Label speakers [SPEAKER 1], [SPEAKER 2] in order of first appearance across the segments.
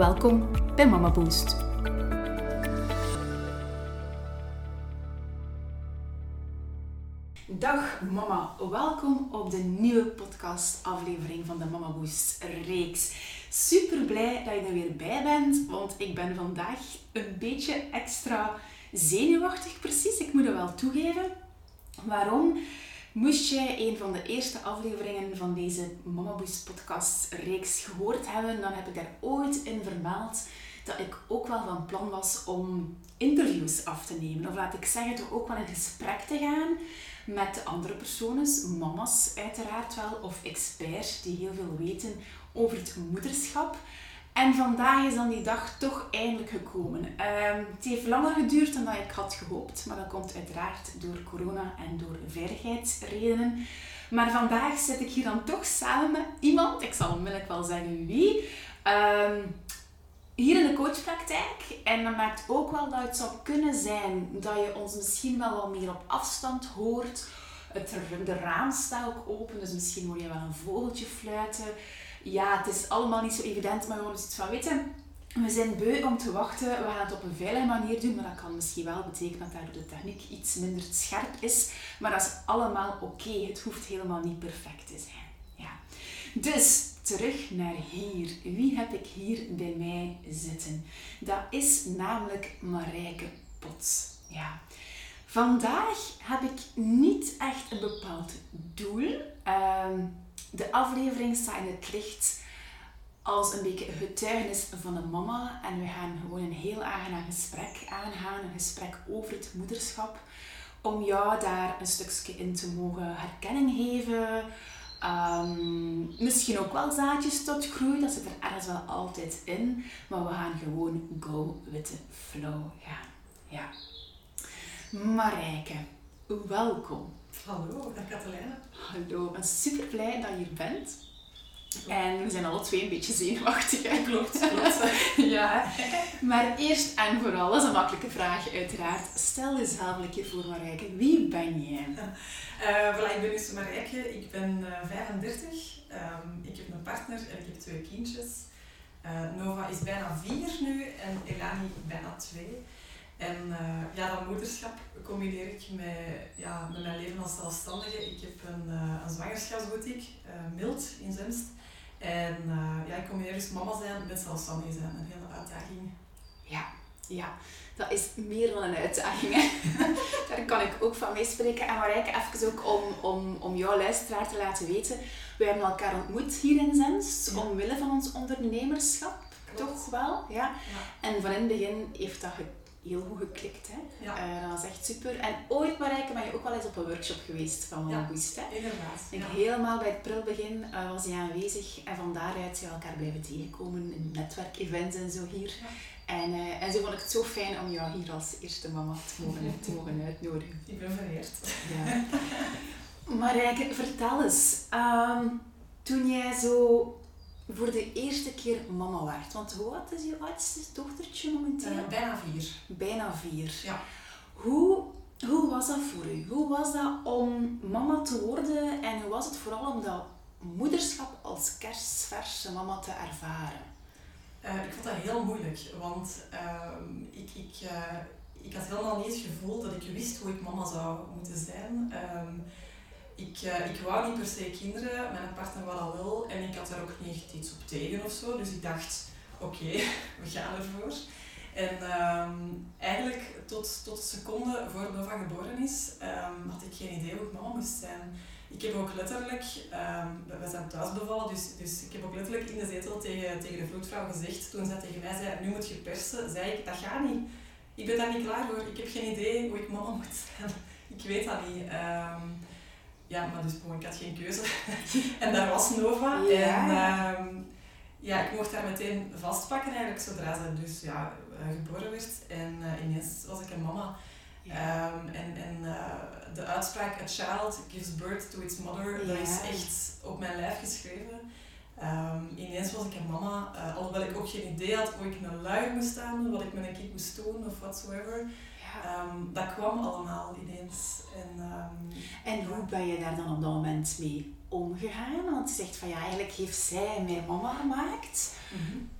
[SPEAKER 1] Welkom bij Mama Boost. Dag mama, welkom op de nieuwe podcastaflevering van de Mama Boost reeks. Super blij dat je er weer bij bent, want ik ben vandaag een beetje extra zenuwachtig precies. Ik moet het wel toegeven. Waarom? Moest jij een van de eerste afleveringen van deze Mama Boost podcast reeks gehoord hebben, dan heb ik daar ooit in vermeld dat ik ook wel van plan was om interviews af te nemen. Of laat ik zeggen, toch ook wel in gesprek te gaan met andere personen, mama's uiteraard wel, of experts die heel veel weten over het moederschap. En vandaag is dan die dag toch eindelijk gekomen. Ehm, het heeft langer geduurd dan dat ik had gehoopt, maar dat komt uiteraard door corona en door veiligheidsredenen. Maar vandaag zit ik hier dan toch samen met iemand, ik zal onmiddellijk wel zeggen wie, ehm, hier in de coachpraktijk. En dat maakt ook wel dat het zou kunnen zijn dat je ons misschien wel wat meer op afstand hoort. Het, de raam staat ook open, dus misschien hoor je wel een vogeltje fluiten ja, het is allemaal niet zo evident, maar hebben iets van weten. We zijn beu om te wachten. We gaan het op een veilige manier doen, maar dat kan misschien wel betekenen dat daardoor de techniek iets minder scherp is. Maar dat is allemaal oké. Het hoeft helemaal niet perfect te zijn. Ja. Dus terug naar hier. Wie heb ik hier bij mij zitten? Dat is namelijk Marijke Pots. Ja. Vandaag heb ik niet echt een bepaald doel. Ehm, de aflevering staat in het licht als een beetje getuigenis van een mama. En we gaan gewoon een heel aangenaam gesprek aangaan. Een gesprek over het moederschap. Om jou daar een stukje in te mogen herkenning geven. Um, misschien ook wel zaadjes tot groei. Dat zit er ergens wel altijd in. Maar we gaan gewoon go with the flow gaan. Ja. Marijke, welkom.
[SPEAKER 2] Hallo, dag Katelijne.
[SPEAKER 1] Hallo, ik ben super blij dat je hier bent. En we zijn alle twee een beetje zenuwachtig. Hè?
[SPEAKER 2] Klopt, klopt.
[SPEAKER 1] ja. Maar eerst en vooral, dat is een makkelijke vraag uiteraard. Stel jezelf een keer voor Marijke. Wie ben jij?
[SPEAKER 2] Uh, voilà, ik ben dus Marijke. Ik ben uh, 35. Um, ik heb een partner en ik heb twee kindjes. Uh, Nova is bijna vier nu en Elani bijna twee. En uh, ja, dat moederschap combineer ik met, ja, met mijn leven als zelfstandige. Ik heb een, uh, een zwangerschapsboutique, uh, Mild in Zemst. En ja, ik combineer dus mama zijn met zelfstandige zijn. Een hele uitdaging.
[SPEAKER 1] Ja, ja. Dat is meer dan een uitdaging. Hè? Daar kan ik ook van meespreken. En Marijke, even ook om, om, om jouw luisteraar te laten weten. We hebben elkaar ontmoet hier in Zemst, ja. omwille van ons ondernemerschap. Klopt. Toch wel? Ja. ja. En van in het begin heeft dat heel goed geklikt. Hè? Ja. Uh, dat was echt super. En ooit, Marijke, ben je ook wel eens op een workshop geweest van
[SPEAKER 2] ja,
[SPEAKER 1] August. Hè?
[SPEAKER 2] inderdaad.
[SPEAKER 1] Helemaal bij het prilbegin uh, was hij aanwezig. En van daaruit zijn we elkaar blijven tegenkomen in netwerkevents en zo hier. En, uh, en zo vond ik het zo fijn om jou hier als eerste mama te mogen, te mogen uitnodigen.
[SPEAKER 2] Ik ben vereerd.
[SPEAKER 1] Ja. Marijke, vertel eens. Um, toen jij zo voor de eerste keer mama werd. Want hoe oud is je oudste dochtertje momenteel?
[SPEAKER 2] Uh, bijna vier.
[SPEAKER 1] Bijna vier.
[SPEAKER 2] Ja.
[SPEAKER 1] Hoe, hoe was dat voor u? Hoe was dat om mama te worden en hoe was het vooral om dat moederschap als kerstverse mama te ervaren?
[SPEAKER 2] Uh, ik vond dat heel moeilijk, want uh, ik, ik, uh, ik had helemaal niet het gevoel dat ik wist hoe ik mama zou moeten zijn. Um, ik, uh, ik wou niet per se kinderen, mijn partner wou dat wel en ik had daar ook niet echt iets op tegen of zo. Dus ik dacht, oké, we gaan ervoor. En um, eigenlijk tot, tot de seconde voor Nova geboren is, um, had ik geen idee hoe ik mama moest zijn. Ik heb ook letterlijk, um, we zijn thuis bevallen, dus, dus ik heb ook letterlijk in de zetel tegen, tegen de vroedvrouw gezegd, toen zij tegen mij zei, nu moet je persen, zei ik, dat gaat niet. Ik ben daar niet klaar voor, ik heb geen idee hoe ik mama moet zijn. Ik weet dat niet. Ja, maar dus ik had geen keuze. en daar was Nova.
[SPEAKER 1] Ja.
[SPEAKER 2] En, um, ja, ik mocht haar meteen vastpakken eigenlijk zodra ze dus ja, eh, geboren werd. En uh, ineens was ik een mama. Um, en en uh, de uitspraak A child gives birth to its mother, dat is echt op mijn lijf geschreven. Um, ineens was ik een mama, uh, alhoewel ik ook geen idee had hoe ik een luier moest staan, wat ik met een kind moest doen of whatsoever. Ja. Um, dat kwam allemaal ineens. En, um,
[SPEAKER 1] en hoe ben je daar dan op dat moment mee omgegaan? Want je zegt van ja, eigenlijk heeft zij mij mama gemaakt. Mm -hmm.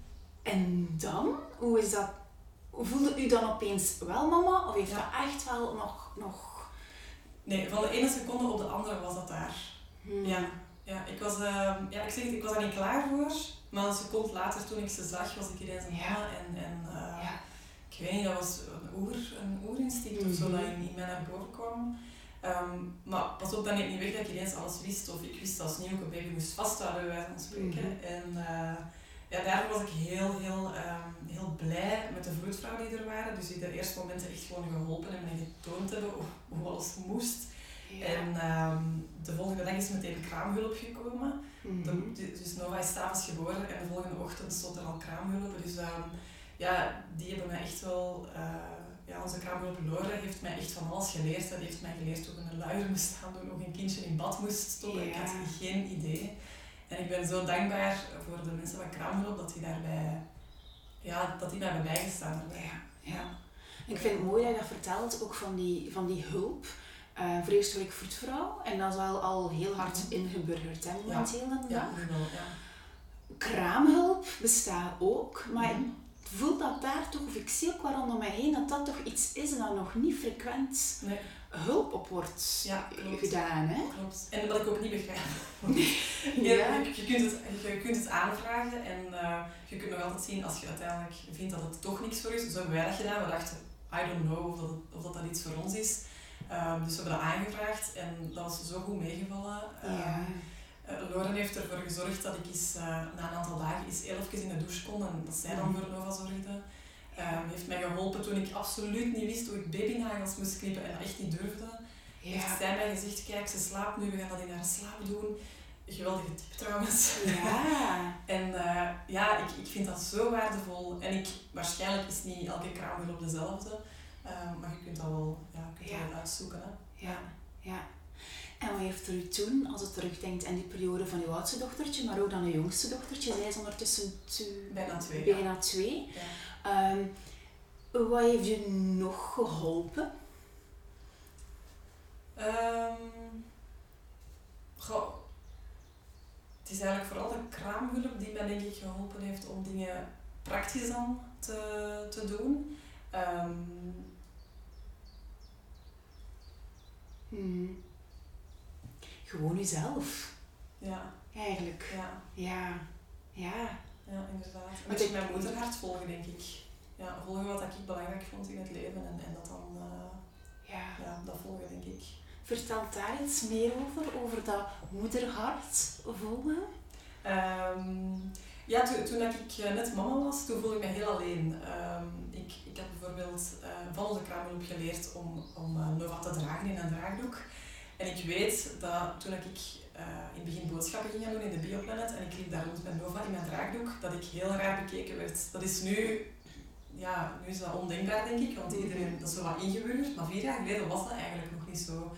[SPEAKER 1] En dan, hoe is dat? Voelde u dan opeens wel mama? Of heeft ja. dat echt wel nog, nog...
[SPEAKER 2] Nee, van de ene seconde op de andere was dat daar. Hmm. Ja. Ja, ik was, uh, ja, ik zeg het, ik was daar niet klaar voor. Maar een seconde later, toen ik ze zag, was ik ineens een mama. En, en uh, ja. ik weet niet, dat was oer, een oerinstinct of zo dat in, in mij naar boven kwam. Um, maar pas op, dan neemt niet weg dat ik ineens alles wist. Of ik wist als nieuw een baby moest vasthouden, bij wijze van spreken. Mm -hmm. En uh, ja, daarvoor was ik heel, heel, um, heel blij met de vroedvrouwen die er waren. Dus die de eerste momenten echt gewoon geholpen en mij getoond hebben hoe, alles moest. Ja. En um, de volgende dag is meteen kraamhulp gekomen. Mm -hmm. de, dus Nova is s'avonds geboren en de volgende ochtend stond er al kraamhulp. Dus ja, die hebben mij echt wel... Uh, ja, onze kraamhulp Lore heeft mij echt van alles geleerd. Die heeft mij geleerd hoe ik een luier moest staan doen, hoe een kindje in bad moest stoppen. Ja. Ik had geen idee. En ik ben zo dankbaar voor de mensen van kraamhulp dat die daarbij... Ja, dat die hebben bijgestaan.
[SPEAKER 1] Ja, ja. ik vind het mooi dat je dat vertelt, ook van die, van die hulp uh, vreselijk vroedvrouw. En dat is al, al heel hard mhm. ingeburgerd hè, momenteel ja.
[SPEAKER 2] ja, ja.
[SPEAKER 1] Kraamhulp bestaat ook, maar mm ik voel dat daar toch, of ik zie ook waarom om mij heen, dat dat toch iets is dat nog niet frequent nee. hulp op wordt ja, gedaan. Hè?
[SPEAKER 2] Klopt. En dat ik ook niet begrijp. ja. je, je, kunt het, je kunt het aanvragen en uh, je kunt nog altijd zien als je uiteindelijk vindt dat het toch niks voor is. Zo hebben wij dat gedaan. We dachten, I don't know of dat, of dat, dat iets voor ons is. Um, dus we hebben dat aangevraagd en dat was zo goed meegevallen. Ja. Uh, Loren heeft ervoor gezorgd dat ik eens, uh, na een aantal dagen eens even in de douche kon en dat zij dan voor Nova zorgde. Um, heeft mij geholpen toen ik absoluut niet wist hoe ik babynagels moest knippen en dat echt niet durfde. Ja. Heeft zij mij gezegd, kijk ze slaapt nu, we gaan dat in haar slaap doen. Geweldige tip trouwens.
[SPEAKER 1] Ja.
[SPEAKER 2] en uh, ja, ik, ik vind dat zo waardevol. En ik, waarschijnlijk is niet elke kraamhulp dezelfde. Uh, maar je kunt dat wel, ja, kunt ja. wel uitzoeken. Hè?
[SPEAKER 1] Ja, ja. En wat heeft er u toen, als het terugdenkt aan die periode van uw oudste dochtertje, maar ook dan uw jongste dochtertje, zij is ondertussen
[SPEAKER 2] bijna twee.
[SPEAKER 1] Bijna twee. Ja. Um, wat heeft u nog geholpen?
[SPEAKER 2] Um, goh, het is eigenlijk vooral de kraamhulp die mij denk ik geholpen heeft om dingen praktisch dan te, te doen. Um,
[SPEAKER 1] hmm. Gewoon jezelf.
[SPEAKER 2] Ja.
[SPEAKER 1] Eigenlijk.
[SPEAKER 2] Ja.
[SPEAKER 1] Ja. Ja.
[SPEAKER 2] Ja, inderdaad. Moet ik mijn moederhart volgen, denk ik. Ja, volgen wat ik belangrijk vond in het leven en, en dat dan... Uh, ja. ja, dat volgen, denk ik.
[SPEAKER 1] Vertel daar iets meer over, over dat moederhart volgen?
[SPEAKER 2] Um, ja, toen, toen ik eh, net mama was, toen voelde ik me heel alleen. Um, ik, ik heb bijvoorbeeld uh, van onze kraamhulp geleerd om, om uh, Nova te dragen in een draagdoek. En ik weet dat toen ik uh, in het begin boodschappen ging doen in de Bioplanet en ik liep daar rond met Nova in mijn draagdoek, dat ik heel raar bekeken werd. Dat is nu, ja, nu is dat ondenkbaar denk ik, want iedereen, dat is zo wat ingeburgerd, maar vier jaar geleden was dat eigenlijk nog niet zo.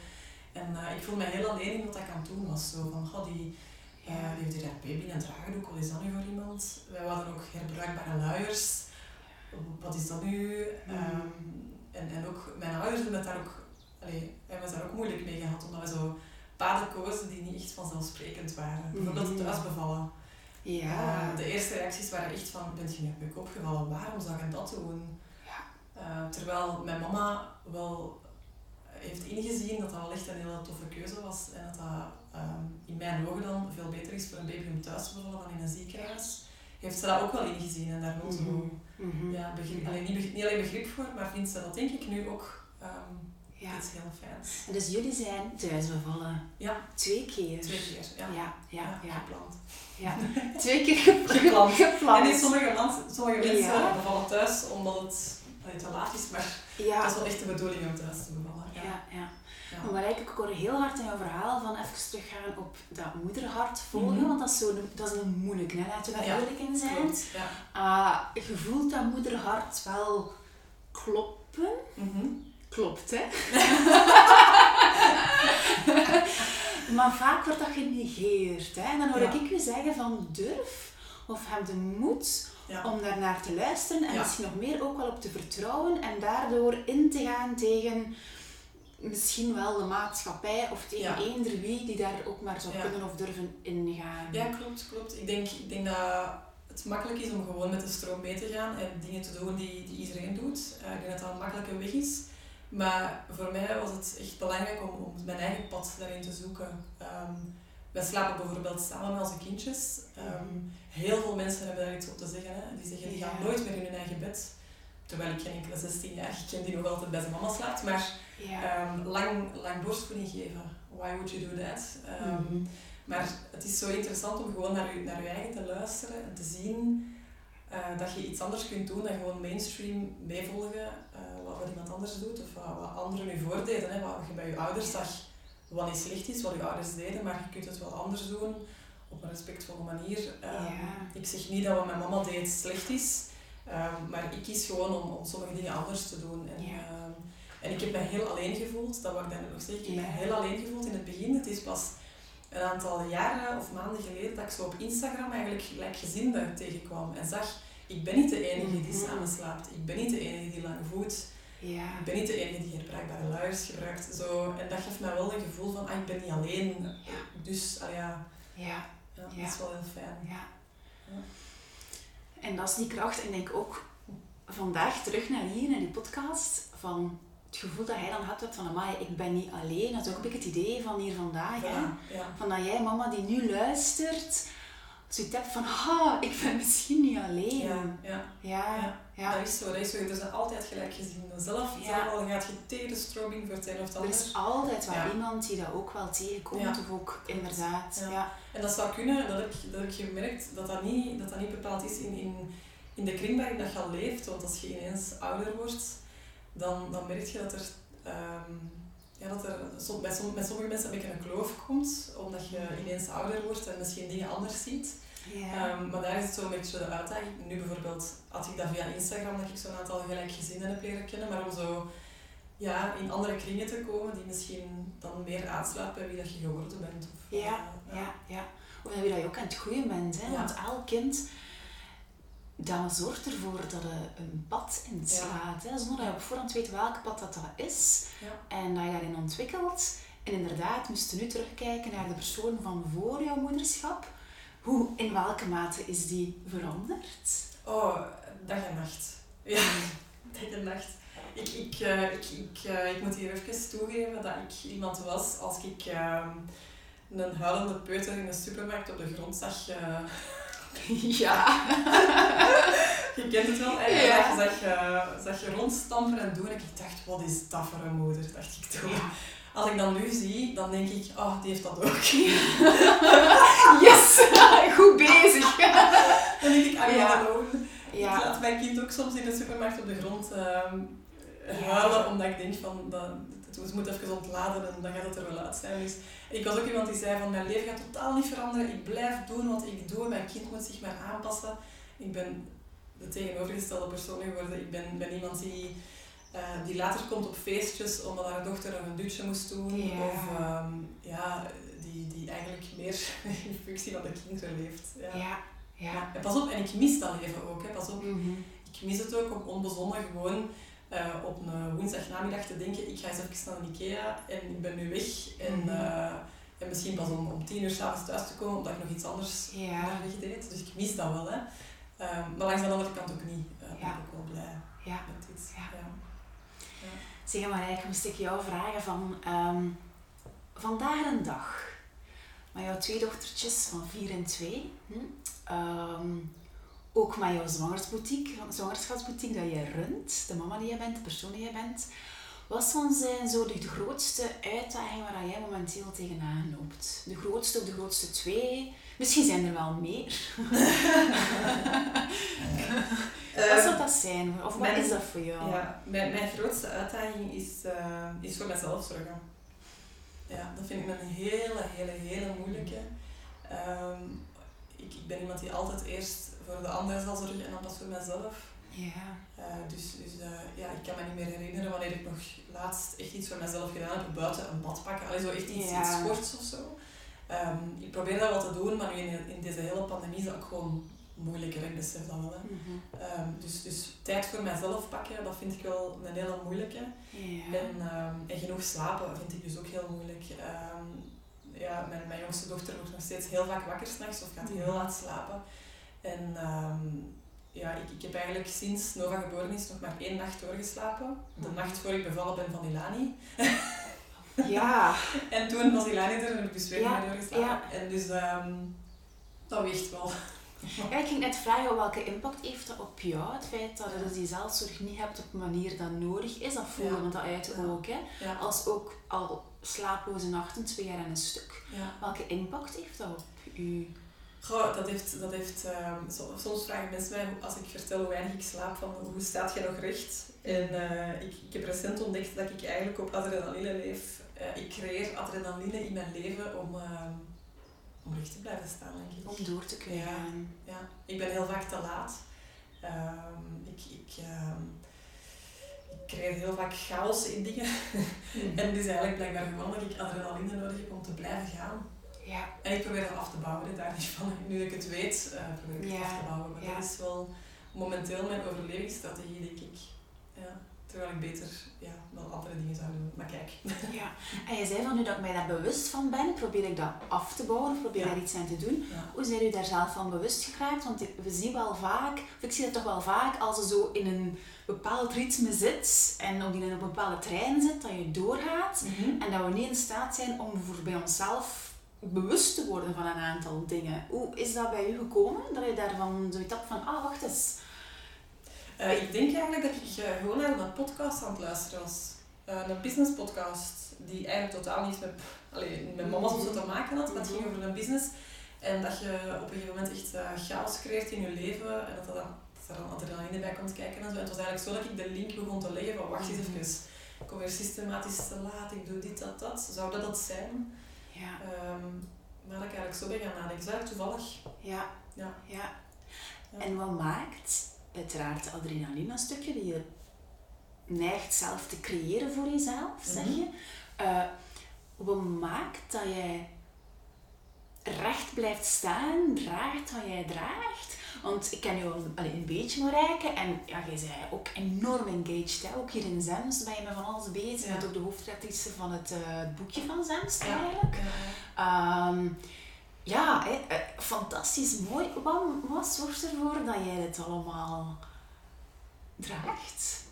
[SPEAKER 2] En ik voel me heel alleen in wat ik aan het doen was. Zo van, goh, die, ja, die heeft hier haar baby in een draagdoek, wat is dat nu voor iemand? Wij hadden ook herbruikbare luiers. Wat is dat nu? Mm. Um, en, en ook mijn ouders hebben het daar ook, allee, hebben daar ook moeilijk mee gehad, omdat we zo paden kozen die niet echt vanzelfsprekend waren. Bijvoorbeeld het thuisbevallen.
[SPEAKER 1] Ja.
[SPEAKER 2] Uh, de eerste reacties waren echt van, bent je nu op je kop gevallen? Waarom zou je dat doen?
[SPEAKER 1] Ja.
[SPEAKER 2] Uh, terwijl mijn mama wel heeft ingezien dat dat wel echt een hele toffe keuze was en dat dat um, in mijn ogen dan veel beter is voor een baby om thuis te bevallen dan in een ziekenhuis, heeft ze dat ook wel ingezien en daar wel zo mm -hmm. ja, begrip, alleen, niet, niet, alleen begrip voor, maar vindt ze dat denk ik nu ook um, ja. iets heel fijns.
[SPEAKER 1] En dus jullie zijn thuis bevallen?
[SPEAKER 2] Ja.
[SPEAKER 1] Twee keer?
[SPEAKER 2] Twee keer, ja.
[SPEAKER 1] Ja, ja, ja.
[SPEAKER 2] Gepland.
[SPEAKER 1] Ja, twee keer gepland.
[SPEAKER 2] gepland. En in sommige, land, sommige mensen bevallen thuis omdat het te laat is, maar ja. dat is wel echt de bedoeling om thuis te bevallen.
[SPEAKER 1] Ja, ja. Ja. Maar ik hoor heel hard in jouw verhaal van even teruggaan op dat moederhart volgen,
[SPEAKER 2] Mhm.
[SPEAKER 1] want dat is, zo, dat is een moeilijk, hè? laten we daar
[SPEAKER 2] Ja,
[SPEAKER 1] eerlijk in zijn.
[SPEAKER 2] Klopt, ja.
[SPEAKER 1] Ah, je voelt dat moederhart wel kloppen.
[SPEAKER 2] Mhm.
[SPEAKER 1] Klopt, hè? maar vaak wordt dat genegeerd. Hè? En dan hoor
[SPEAKER 2] Ja.
[SPEAKER 1] ik je zeggen van durf of heb de moed
[SPEAKER 2] Ja.
[SPEAKER 1] om daar naar te luisteren en
[SPEAKER 2] Ja.
[SPEAKER 1] misschien nog meer ook wel op te vertrouwen en daardoor in te gaan tegen misschien wel de maatschappij of tegen eender wie die daar ook maar zou kunnen of durven ingaan.
[SPEAKER 2] Ja, klopt, klopt. Ik denk, ik denk dat het makkelijk is om gewoon met de stroom mee te gaan en dingen te doen die, die iedereen doet. Eh, ik denk dat dat een makkelijke weg is. Maar voor mij was het echt belangrijk om, om mijn eigen pad daarin te zoeken. Ehm, wij slapen bijvoorbeeld samen met onze kindjes. Ehm, heel veel mensen hebben daar iets op te zeggen. Hè. Die zeggen, die gaan
[SPEAKER 1] Ja.
[SPEAKER 2] nooit meer in hun eigen bed. Terwijl ik geen enkele 16 jaar ken die nog altijd bij zijn mama slaapt. Maar
[SPEAKER 1] Ja.
[SPEAKER 2] ehm, lang, lang borstvoeding geven. Why would you do that?
[SPEAKER 1] Mhm.
[SPEAKER 2] maar het is zo interessant om gewoon naar je, naar je eigen te luisteren en te zien eh, dat je iets anders kunt doen dan gewoon mainstream meevolgen eh, wat, wat iemand anders doet of wat, wat anderen je voordeden. Hè, wat je bij je ouders zag wat niet slecht is, wat je ouders deden, maar je kunt het wel anders doen op een respectvolle manier. Ehm,
[SPEAKER 1] Ja.
[SPEAKER 2] Ik zeg niet dat wat mijn mama deed slecht is, ehm, maar ik kies gewoon om, om sommige dingen anders te doen. En,
[SPEAKER 1] Ja.
[SPEAKER 2] ehm, en ik heb me heel alleen gevoeld, dat wil ik dan nog zeggen. Ik heb me heel alleen gevoeld in het begin. Het is pas een aantal jaren of maanden geleden dat ik zo op Instagram eigenlijk gelijkgezinden tegenkwam en zag, ik ben niet de enige die
[SPEAKER 1] Mhm.
[SPEAKER 2] samen slaapt. Ik ben niet de enige die lang voedt.
[SPEAKER 1] Ja.
[SPEAKER 2] Ik ben niet de enige die herbruikbare luiers gebruikt. Zo. En dat geeft mij wel een gevoel van, ah, ik ben niet alleen. Dus, ah, ja,
[SPEAKER 1] Ja.
[SPEAKER 2] ja, dat is wel heel fijn.
[SPEAKER 1] Ja. En dat is die kracht. En ik denk ook vandaag terug naar hier, naar die podcast, van het gevoel dat hij dan had van, amai, ik ben niet alleen. Dat is ook een beetje het idee van hier vandaag. Hè?
[SPEAKER 2] Ja.
[SPEAKER 1] Van dat jij, mama, die nu luistert, zoiets hebt van, ha, ik ben misschien niet alleen.
[SPEAKER 2] Ja, ja,
[SPEAKER 1] Ja.
[SPEAKER 2] Dat is zo, dat is zo. Er zijn altijd gelijk gezien. Zelf, zelf al gaat je tegen de stroming voor het een of het
[SPEAKER 1] Er is altijd wel iemand die dat ook wel tegenkomt, of ook inderdaad.
[SPEAKER 2] Ja. En dat zou kunnen, dat heb ik, dat heb ik gemerkt, dat dat niet, dat dat niet bepaald is in, in, in de kring waarin dat je al leeft. Want als je ineens ouder wordt, dan, dan merk je dat er, ehm, ja, dat er som, bij, som, bij sommige mensen een beetje een kloof komt, omdat je ineens ouder wordt en misschien dingen anders ziet. Ehm, maar daar is het zo een beetje de uitdaging. Nu bijvoorbeeld had ik dat via Instagram, dat ik zo'n aantal gelijkgezinden heb leren kennen, maar om zo ja, in andere kringen te komen die misschien dan meer aansluit bij wie dat je geworden bent. Of,
[SPEAKER 1] Ja,
[SPEAKER 2] eh,
[SPEAKER 1] ja, ja. Of dat je dat je ook aan het groeien bent. Hè?
[SPEAKER 2] Ja.
[SPEAKER 1] Want elk kind dat zorgt ervoor dat je een pad inslaat. Hè? Zonder dat je op voorhand weet welk pad dat, dat is.
[SPEAKER 2] Ja.
[SPEAKER 1] En dat je daarin ontwikkelt. En inderdaad, moesten nu terugkijken naar de persoon van voor jouw moederschap. Hoe, in welke mate is die veranderd?
[SPEAKER 2] Oh, dag en nacht. Ja, dag en nacht. Ik, ik, eh, ik, ik, eh, ik moet hier even toegeven dat ik iemand was als ik ehm, een huilende peuter in de supermarkt op de grond zag.
[SPEAKER 1] Ja.
[SPEAKER 2] je kent het wel? Je
[SPEAKER 1] Ja.
[SPEAKER 2] zag, eh, zag je rondstampen en doen. En ik dacht, wat is dat voor een moeder? Dacht ik toen.
[SPEAKER 1] Ja.
[SPEAKER 2] Als ik dat nu zie, dan denk ik, oh, die heeft dat ook.
[SPEAKER 1] Yes! Goed bezig.
[SPEAKER 2] Dan denk ik, I'm
[SPEAKER 1] Ja.
[SPEAKER 2] Ik laat mijn kind ook soms in de supermarkt op de grond ehm. Huilen, omdat ik denk van, dat, het, moet even ontladen en dan gaat het er wel uit zijn. Dus ik was ook iemand die zei van, mijn leven gaat totaal niet veranderen, ik blijf doen wat ik doe, mijn kind moet zich maar aanpassen. Ik ben de tegenovergestelde persoon geworden. Ik ben, ben iemand die, eh, die later komt op feestjes omdat haar dochter nog een dutje moest doen.
[SPEAKER 1] Ja.
[SPEAKER 2] Of ehm, ja, die, die eigenlijk meer in functie van de kinderen leeft. Ja.
[SPEAKER 1] Ja.
[SPEAKER 2] Pas op, en ik mis dat leven ook. Hè. Pas op,
[SPEAKER 1] Mhm.
[SPEAKER 2] ik mis het ook om onbezonnen gewoon eh, op een woensdagnamiddag te denken, ik ga eens even naar Ikea en ik ben nu weg. En,
[SPEAKER 1] Mhm.
[SPEAKER 2] eh, en misschien pas om, om tien uur s'avonds thuis te komen, omdat ik nog iets anders
[SPEAKER 1] Ja.
[SPEAKER 2] onderweg deed. Dus ik mis dat wel. Hè. Ehm, maar langs de andere kant ook niet. Uh, ben ik ook wel blij
[SPEAKER 1] Ja.
[SPEAKER 2] met dit.
[SPEAKER 1] Ja.
[SPEAKER 2] Ja.
[SPEAKER 1] Zeg maar, ik moest ik jou vragen van ehm, vandaag een dag met jouw twee dochtertjes van 4 en 2. Hm? Ehm, ook met jouw zwangerschapsboutique, zwangerschapsboutique dat je runt, de mama die je bent, de persoon die je bent. Wat van zijn zo de, grootste uitdagingen waar jij momenteel tegenaan loopt? De grootste of de grootste twee? Misschien zijn er wel meer. wat zou dat zijn? Of wat
[SPEAKER 2] mijn-
[SPEAKER 1] is dat voor jou?
[SPEAKER 2] Ja, mijn, mijn grootste uitdaging is, eh, is voor mezelf zorgen. ja, dat vind ik een hele, hele, hele moeilijke. Ehm, ik, ik ben iemand die altijd eerst voor de ander zal zorgen en dan pas voor mezelf.
[SPEAKER 1] Ja.
[SPEAKER 2] Uh, dus dus uh, ja, ik kan me niet meer herinneren wanneer ik nog laatst echt iets voor mezelf gedaan heb, buiten een bad pakken. Allee, zo echt iets,
[SPEAKER 1] Ja.
[SPEAKER 2] iets sports of zo. Ehm, ik probeer dat wel te doen, maar nu in, in deze hele pandemie is dat ook gewoon moeilijker, ik besef dat wel. Hè.
[SPEAKER 1] Mhm.
[SPEAKER 2] Ehm, dus, dus tijd voor mezelf pakken, dat vind ik wel een hele moeilijke.
[SPEAKER 1] Ja.
[SPEAKER 2] En, ehm, en genoeg slapen vind ik dus ook heel moeilijk. Ja, mijn, mijn jongste dochter wordt nog steeds heel vaak wakker s'nachts of gaat heel
[SPEAKER 1] Mhm.
[SPEAKER 2] laat slapen. En ehm, ja, ik, ik heb eigenlijk sinds Nova geboren is nog maar één nacht doorgeslapen. De
[SPEAKER 1] Mhm.
[SPEAKER 2] nacht voor ik bevallen ben van Ilani.
[SPEAKER 1] Ja.
[SPEAKER 2] En toen was Ilani er en heb ik dus weer
[SPEAKER 1] Ja,
[SPEAKER 2] doorgeslapen.
[SPEAKER 1] ja.
[SPEAKER 2] En dus ehm, dat weegt wel.
[SPEAKER 1] ja, ik ging net vragen welke impact heeft dat op jou, het feit dat je dus die zelfzorg niet hebt op een manier dat nodig is, dat voelen want dat uit ook, hè. Als ook al slaaploze nachten, twee jaar en een stuk. Welke impact heeft dat op u?
[SPEAKER 2] Goh, dat heeft, dat heeft ehm, so- soms vragen mensen mij, als ik vertel hoe weinig ik slaap, van hoe staat jij nog recht? En eh, ik, ik heb recent ontdekt dat ik eigenlijk op adrenaline leef. Eh, ik creëer adrenaline in mijn leven om, ehm, om recht te blijven staan, denk ik.
[SPEAKER 1] Om door te kunnen
[SPEAKER 2] Ja.
[SPEAKER 1] gaan.
[SPEAKER 2] Ja, ik ben heel vaak te laat. Ehm, ik, ik, ik creëer heel vaak chaos in dingen. en het is eigenlijk blijkbaar gewoon dat ik adrenaline nodig heb om te blijven gaan.
[SPEAKER 1] Ja.
[SPEAKER 2] En ik probeer dat af te bouwen, daar niet van. Nu ik het weet, eh, probeer ik het af te bouwen. Maar dat is wel momenteel mijn overlevingsstrategie, denk ik. Ja, terwijl ik beter ja, wel andere dingen zou doen. Maar kijk.
[SPEAKER 1] ja. En je zei van nu dat ik mij daar bewust van ben, probeer ik dat af te bouwen, of probeer
[SPEAKER 2] Ja.
[SPEAKER 1] daar iets aan te doen.
[SPEAKER 2] Ja.
[SPEAKER 1] Hoe zijn u daar zelf van bewust geraakt? Want we zien wel vaak, of ik zie dat toch wel vaak, als je zo in een bepaald ritme zit en ook in een bepaalde trein zit, dat je doorgaat en dat we niet in staat zijn om voor bij onszelf bewust te worden van een aantal dingen. Hoe is dat bij u gekomen? Dat je daarvan zoiets had van, ah, wacht eens.
[SPEAKER 2] Eh, ik denk eigenlijk dat ik eh, gewoon naar een podcast aan het luisteren was. Eh, een business podcast die eigenlijk totaal niets met, allee, met mama's of zo te maken had, maar het ging over een business. En dat je op een gegeven moment echt chaos creëert in je leven en dat, er dan, dat er dan adrenaline bij komt kijken en zo. En het was eigenlijk zo dat ik de link begon te leggen van wacht eens
[SPEAKER 1] Mhm.
[SPEAKER 2] even, ik kom weer systematisch te laat, ik doe dit, dat, dat. Zou dat dat zijn?
[SPEAKER 1] Ja,
[SPEAKER 2] maar dat ik eigenlijk zo ben gaan nadenken. Is eigenlijk toevallig.
[SPEAKER 1] ja,
[SPEAKER 2] Ja.
[SPEAKER 1] ja.
[SPEAKER 2] Ja.
[SPEAKER 1] En wat maakt, uiteraard adrenaline een stukje, die je neigt zelf te creëren voor jezelf, zeg
[SPEAKER 2] Mhm.
[SPEAKER 1] je. Eh, wat maakt dat jij recht blijft staan, draagt wat jij draagt? Want ik ken je wel allee, een beetje bereiken en ja, jij bent ook enorm engaged. Hè? Ook hier in Zemst ben je met van alles bezig. Je
[SPEAKER 2] Ja.
[SPEAKER 1] bent ook de hoofdredactrice van het, eh, boekje van Zemst
[SPEAKER 2] Ja.
[SPEAKER 1] eigenlijk.
[SPEAKER 2] Ja.
[SPEAKER 1] Ehm, ja, hè, eh, fantastisch mooi. Wat, wat zorgt ervoor dat jij dit allemaal draagt?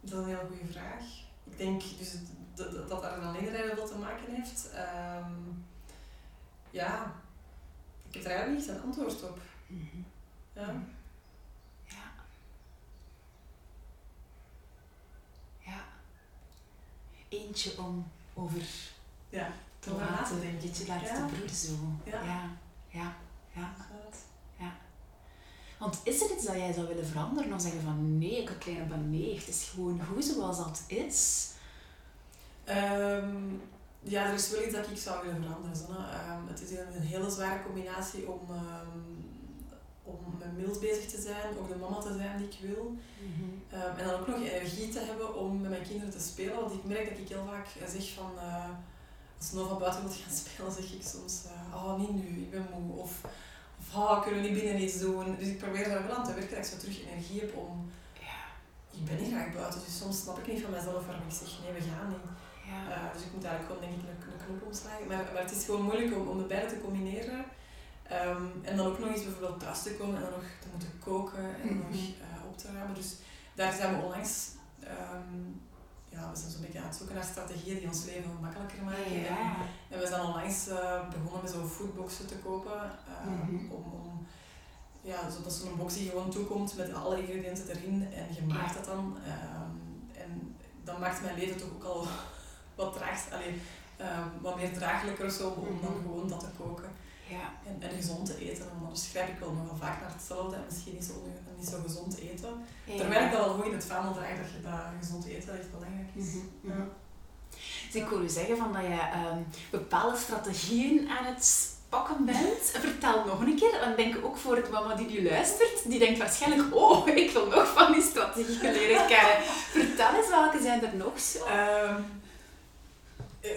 [SPEAKER 2] Dat is een hele goede vraag. Ik denk dus dat dat dat daar een alleen veel te maken heeft. Ehm, ja, heb eigenlijk niet echt een antwoord op. Ja.
[SPEAKER 1] Ja. Ja. Eentje om over
[SPEAKER 2] Ja,
[SPEAKER 1] te laten,
[SPEAKER 2] denken.
[SPEAKER 1] dat je laat
[SPEAKER 2] Ja.
[SPEAKER 1] te broeden zo.
[SPEAKER 2] Ja.
[SPEAKER 1] ja. Ja, ja.
[SPEAKER 2] inderdaad.
[SPEAKER 1] Want is er iets dat jij zou willen veranderen? Of zeggen van nee, ik kleine ben nee, het is gewoon goed zoals dat is.
[SPEAKER 2] Ehm, ja, er is wel iets dat ik zou willen veranderen. Ehm, het is een, hele zware combinatie om, ehm, om met Milt bezig te zijn, ook de mama te zijn die ik wil. Ehm, en dan ook nog energie te hebben om met mijn kinderen te spelen. Want ik merk dat ik heel vaak eh, zeg van... eh, als Nova buiten wil gaan spelen, zeg ik soms... eh, oh, niet nu, ik ben moe. Of, of oh, kunnen we niet binnen iets doen? Dus ik probeer daar wel aan te werken dat ik zo terug energie heb om...
[SPEAKER 1] Ja.
[SPEAKER 2] Ik ben niet graag buiten, dus soms snap ik niet van mezelf waarom ik zeg nee, we gaan niet.
[SPEAKER 1] Ja.
[SPEAKER 2] Eh, dus ik moet eigenlijk gewoon denk ik een, een knop omslagen. Maar, maar het is gewoon moeilijk om, om de beide te combineren. Ehm, en dan ook nog eens bijvoorbeeld thuis te komen en dan nog te moeten koken en
[SPEAKER 1] Mhm.
[SPEAKER 2] nog eh, op te ruimen. Dus daar zijn we onlangs, ehm, ja, we zijn zo'n beetje aan het zoeken naar strategieën die ons leven makkelijker maken. En,
[SPEAKER 1] ja.
[SPEAKER 2] en we zijn onlangs eh, begonnen met zo'n foodboxen te kopen. eh,
[SPEAKER 1] Mhm.
[SPEAKER 2] om, om, ja, zo, dat is zo'n box die gewoon toekomt met alle ingrediënten erin en je maakt dat dan. Ehm, en dat maakt mijn leven toch ook al wat traag, allee, ehm, wat meer draaglijker zo, om dan
[SPEAKER 1] Mhm.
[SPEAKER 2] gewoon dat te koken.
[SPEAKER 1] Ja.
[SPEAKER 2] En, en gezond te eten, want anders grijp ik wel nogal vaak naar hetzelfde en misschien niet zo, niet zo gezond eten.
[SPEAKER 1] Ja.
[SPEAKER 2] Terwijl ik dat wel goed in het vaandel draag dat je dat gezond eten echt belangrijk is.
[SPEAKER 1] Mhm, mhm.
[SPEAKER 2] Ja.
[SPEAKER 1] Dus ik hoor u zeggen van dat je ehm, bepaalde strategieën aan het pakken bent. Vertel nog een keer, want ik denk ook voor de mama die nu luistert, die denkt waarschijnlijk, oh, ik wil nog van die strategieën leren kennen. Vertel eens, welke zijn er nog zo?
[SPEAKER 2] Ehm,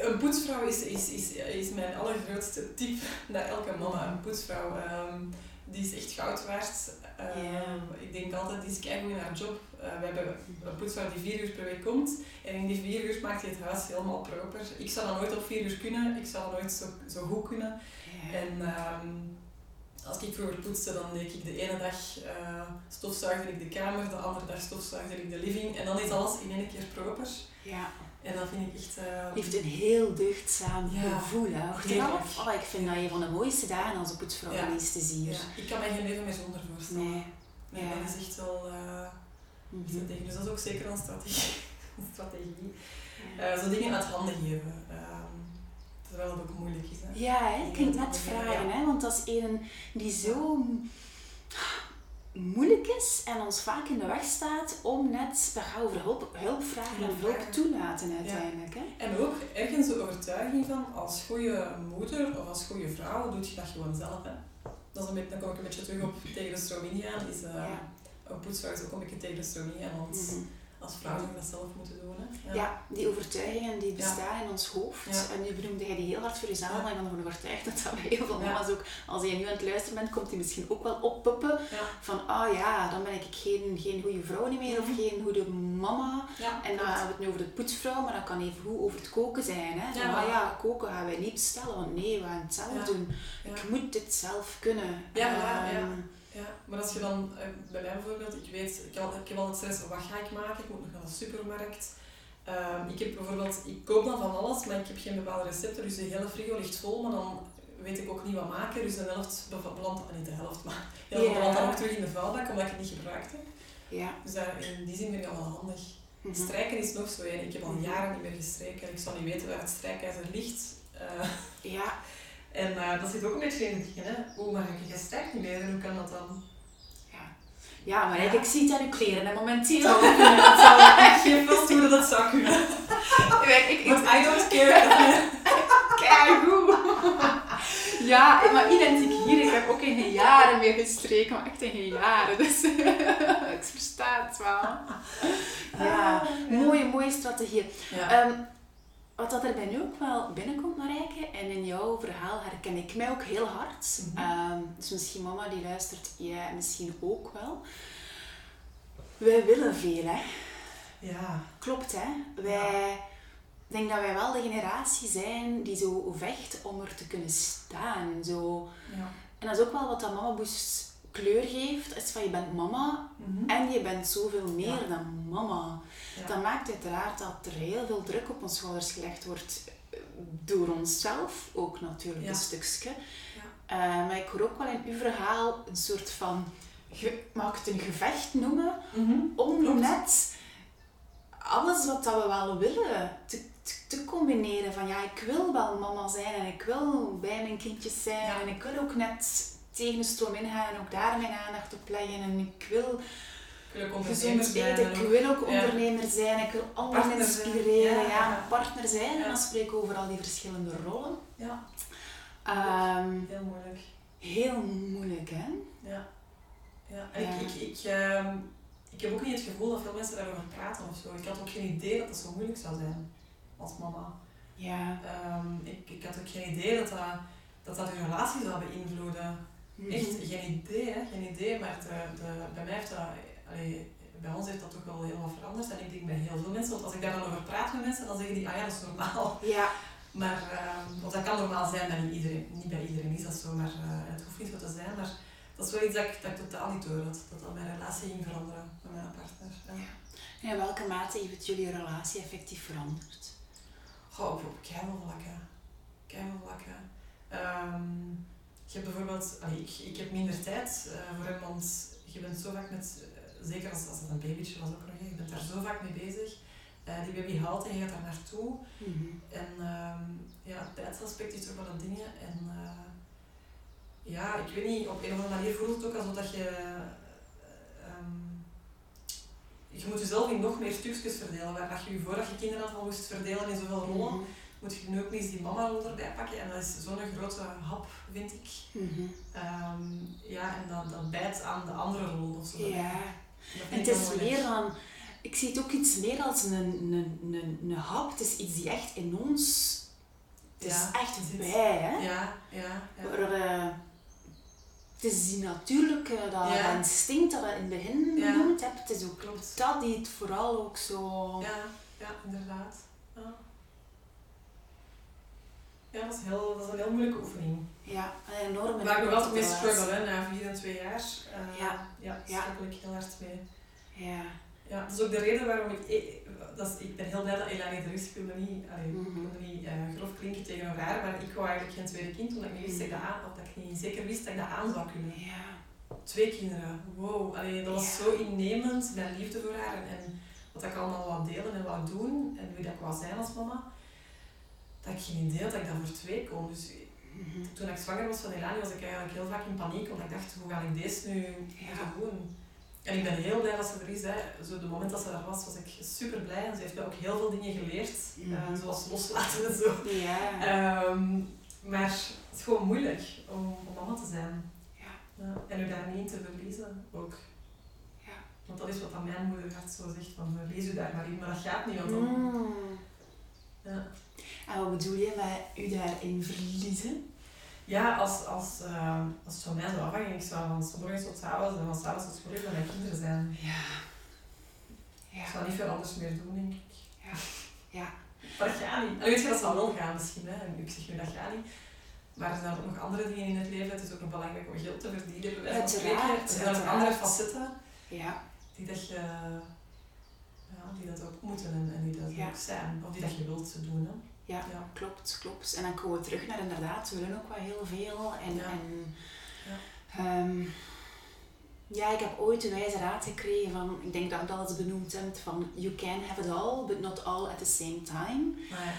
[SPEAKER 2] een poetsvrouw is, is, is, is mijn allergrootste tip naar elke mama. Een poetsvrouw, ehm, die is echt goud waard. Ehm, ik denk altijd, die is keigoed in haar job. Uh, we hebben een poetsvrouw die vier uur per week komt. En in die vier uur maakt hij het huis helemaal proper. Ik zou dat nooit op vier uur kunnen. Ik zou dat nooit zo, zo goed kunnen. En ehm, als ik vroeger poetste, dan deed ik de ene dag uh, stofzuigde ik de kamer, de andere dag stofzuigde ik de living. En dan is alles in één keer proper.
[SPEAKER 1] Ja.
[SPEAKER 2] En dat vind ik echt... Uh,
[SPEAKER 1] heeft een heel deugdzaam gevoel, hè? Achteraf. Oh, ik vind dat een van de mooiste dagen als een poetsvrouw ja. geweest is hier. Ja.
[SPEAKER 2] Ik kan mij geen leven meer zonder voorstellen. Nee. nee ja. Dat is echt wel... Uh, mm -hmm. Dus dat is ook zeker een strategie. strategie. Uh, zo dingen uit handen geven. Ehm, terwijl het ook moeilijk is. Hè?
[SPEAKER 1] Ja, hè? ik ging net vragen, hè? want dat is een die zo moeilijk is en ons vaak in de weg staat om net te gaan over hulp, hulp vragen en hulp toelaten uiteindelijk. Hè?
[SPEAKER 2] En ook ergens de overtuiging van als goede moeder of als goede vrouw doe je dat gewoon zelf. Hè? Dat is een beetje, dan kom ik een beetje terug op tegen de stroom ingaan. Is, uh, Een poetsvrouw is ook een beetje tegen de want mhm als vrouw zou dat zelf moeten doen. Hè?
[SPEAKER 1] Ja. ja. die overtuigingen die bestaan in ons hoofd. En nu benoemde jij die heel hard voor jezelf, maar ik ben ervan overtuigd dat dat bij heel veel mama's ook, als je nu aan het luisteren bent, komt die misschien ook wel oppuppen van, ah oh ja, dan ben ik geen, geen goede vrouw niet meer of mhm. geen goede mama. en dan hebben we het nu over de poetsvrouw, maar dat kan even goed over het koken zijn. Hè? Van, ah ja, koken gaan wij niet bestellen, want nee, we gaan het zelf doen. Ik moet dit zelf kunnen.
[SPEAKER 2] Ja, ja. Ehm, maar als je dan, eh, bij mij bijvoorbeeld, ik weet, ik, al, ik heb altijd stress, wat ga ik maken? Ik moet nog naar de supermarkt. Um, ik heb bijvoorbeeld, ik koop dan van alles, maar ik heb geen bepaalde recepten, dus de hele frigo ligt vol, maar dan weet ik ook niet wat maken, dus de helft belandt, niet de helft, maar de helft belandt dan ook terug in de vuilbak, omdat ik het niet gebruikte. Ja. Dus daar, in die zin vind ik dat wel handig. Mm Strijken is nog zo. Ik heb al mhm. jaren niet meer gestreken. Ik zal niet weten waar het strijkijzer ligt. Uh,
[SPEAKER 1] ja.
[SPEAKER 2] En uh, dat zit ook een beetje in het begin, hè. Hoe mag ik gestekt niet meer en hoe kan dat dan?
[SPEAKER 1] Ja, ja maar ja. ik zie het aan uw kleren en momenteel
[SPEAKER 2] zou kunnen. Dat zou echt geen veel hoe dat zou kunnen.
[SPEAKER 1] ik, ik,
[SPEAKER 2] But I don't care.
[SPEAKER 1] Kijk hoe. Ja, maar identiek hier. Ik heb ook in geen jaren meer gestreken, maar echt in geen jaren. Dus ik versta het wel. Ja, mooie, mooie strategie. Ja. Um, wat dat er bij nu ook wel binnenkomt, Marijke, en in jouw verhaal herken ik mij ook heel hard. Mm dus misschien mama die luistert, jij misschien ook wel. Wij willen veel, hè?
[SPEAKER 2] Ja.
[SPEAKER 1] Klopt, hè? Wij... Ik denk dat wij wel de generatie zijn die zo vecht om er te kunnen staan. Zo. Ja. En dat is ook wel wat dat mama Boes kleur geeft. Is van je bent mama mhm. en je bent zoveel meer dan mama. Dat maakt uiteraard dat er heel veel druk op ons schouders gelegd wordt. Eh, door onszelf ook natuurlijk een stukje. Uh, maar ik hoor ook wel in uw verhaal een soort van, mag het een gevecht noemen, mhm. om net alles wat dat we wel willen te, te, combineren. Van ja, ik wil wel mama zijn en ik wil bij mijn kindjes zijn en ik wil ook net tegen de stroom ingaan en ook daar mijn aandacht op leggen en ik wil gezond eten, ik wil ook ondernemer zijn, ik wil anderen inspireren, ja, partner zijn. En dan spreek ik over al die verschillende rollen.
[SPEAKER 2] Ja.
[SPEAKER 1] Um,
[SPEAKER 2] heel moeilijk.
[SPEAKER 1] Heel moeilijk, hè?
[SPEAKER 2] Ja. ja. En ik, ik, ik, uh, ik heb ook niet het gevoel dat veel mensen daarover praten of zo. Ik had ook geen idee dat het zo moeilijk zou zijn als mama.
[SPEAKER 1] Ja.
[SPEAKER 2] Um, ik, ik had ook geen idee dat dat, dat, dat de relatie zou beïnvloeden. Echt geen idee, hè? geen idee. Maar de, de, bij mij heeft dat bij ons heeft dat toch wel heel wat veranderd. En ik denk bij heel veel mensen, want als ik daar dan over praat met mensen, dan zeggen die, ah ja, dat is normaal.
[SPEAKER 1] Ja.
[SPEAKER 2] Maar, uh, want dat kan normaal zijn bij niet iedereen. Niet bij iedereen is dat zo, maar uh, het hoeft niet zo te zijn. Maar dat is wel iets dat ik, dat ik totaal niet door had. Dat dat mijn relatie ging veranderen met mijn partner. Ja. ja.
[SPEAKER 1] En in welke mate heeft het jullie relatie effectief veranderd?
[SPEAKER 2] Goh, op, op keihard vlakken. Keihard vlakken. Um, je hebt bijvoorbeeld, allee, ik, ik heb minder tijd uh, voor hem, want je bent zo vaak met, eh, zeker als, als het een babytje was ook nog, je bent daar zo vaak mee bezig. Uh, die baby haalt en je gaat daar naartoe. Mm En uh, ja, het tijdsaspect is toch wel een ding. En ja, ik weet niet, op een of andere manier voelt het ook alsof dat je, um, je moet jezelf in nog meer stukjes verdelen. Waar je je voordat je kinderen al moest verdelen in zoveel rollen,
[SPEAKER 1] Mhm.
[SPEAKER 2] Moet je nu ook niet eens die mama-rol erbij pakken. En dat is zo'n grote hap, vind ik.
[SPEAKER 1] Mhm.
[SPEAKER 2] Ehm, ja, en dat, dat bijt aan de andere rol of zo.
[SPEAKER 1] Ja. En het is meer dan... Ik zie het ook iets meer als een, een, een, een hap. Het is iets die echt in ons... Het is echt
[SPEAKER 2] het
[SPEAKER 1] bij, hè.
[SPEAKER 2] Ja, ja, ja.
[SPEAKER 1] Eh, het is die natuurlijke, dat,
[SPEAKER 2] Ja.
[SPEAKER 1] instinct dat je in het begin genoemd hebt. Het is ook
[SPEAKER 2] Klopt.
[SPEAKER 1] dat die het vooral ook zo...
[SPEAKER 2] Ja, ja, inderdaad. Ja. Dat is, heel, dat is een heel moeilijke oefening.
[SPEAKER 1] Ja, een enorme...
[SPEAKER 2] Waar ik nog altijd mee struggle, hè, na vier en twee jaar. eh,
[SPEAKER 1] Ja.
[SPEAKER 2] Ja, struggle ik heel hard mee.
[SPEAKER 1] Ja.
[SPEAKER 2] Ja, dat is ook de reden waarom ik... Ik, dat is, ik ben heel blij dat Elani er is. Ik wil me niet, allee,
[SPEAKER 1] Mhm.
[SPEAKER 2] wil me niet eh, grof klinken tegenover haar, maar ik wou eigenlijk geen tweede kind, omdat ik niet wist dat ik dat aan... Of dat ik niet zeker wist dat ik dat aan zou kunnen.
[SPEAKER 1] Ja.
[SPEAKER 2] Twee kinderen. Wow. Allee, dat was
[SPEAKER 1] Ja.
[SPEAKER 2] zo innemend, mijn liefde voor haar. En, en wat ik allemaal wou delen en wou doen. En wie dat ik wou zijn als mama. Dat ik geen idee had dat ik dat voor twee kon. Dus
[SPEAKER 1] Mhm.
[SPEAKER 2] toen ik zwanger was van Elani was ik eigenlijk heel vaak in paniek. Omdat ik dacht, hoe ga ik deze nu
[SPEAKER 1] Ja.
[SPEAKER 2] moeten doen? En ik ben heel blij dat ze er is. Hè. Zo de moment dat ze daar was, was ik super blij. En ze heeft me ook heel veel dingen geleerd. Eh, zoals loslaten en zo.
[SPEAKER 1] Ja.
[SPEAKER 2] Ehm, maar het is gewoon moeilijk om, om mama te zijn.
[SPEAKER 1] Ja.
[SPEAKER 2] Ja, en u daar niet in te verliezen ook.
[SPEAKER 1] Ja.
[SPEAKER 2] Want dat is wat aan mijn moederhart zo zegt, van verlies u daar maar in. Maar dat gaat niet, want dan...
[SPEAKER 1] Mm.
[SPEAKER 2] Ja,
[SPEAKER 1] En wat bedoel je met u daarin verliezen?
[SPEAKER 2] ja als, als, eh, als het van mij zou afhangen, ik zou van morgens tot avonds en van 's avonds tot bij mijn kinderen zijn.
[SPEAKER 1] Ja.
[SPEAKER 2] Ik
[SPEAKER 1] Ja.
[SPEAKER 2] zou niet veel anders meer doen, denk ik.
[SPEAKER 1] Ja. Ja.
[SPEAKER 2] Maar dat gaat niet. En weet je, dat zal wel gaan misschien. Hè. En Ik zeg nu, dat gaat niet. Maar er zijn ook nog andere dingen in het leven. Het is ook nog belangrijk om geld te verdienen. bij wijze van spreken.
[SPEAKER 1] Uiteraard,
[SPEAKER 2] Er zijn ook andere facetten
[SPEAKER 1] Ja.
[SPEAKER 2] die dat je... Ja, die dat ook moeten en, en die dat
[SPEAKER 1] Ja.
[SPEAKER 2] ook zijn. Of die dat je wilt doen. Hè.
[SPEAKER 1] Ja.
[SPEAKER 2] Ja.
[SPEAKER 1] Klopt, klopt. En dan komen we terug naar inderdaad, we willen ook wel heel veel. En,
[SPEAKER 2] Ja.
[SPEAKER 1] en
[SPEAKER 2] Ja.
[SPEAKER 1] ehm, ja, ik heb ooit de wijze raad gekregen van, ik denk dat ik dat eens benoemd heb, van you can have it all, but not all at the same time.
[SPEAKER 2] Maar ja.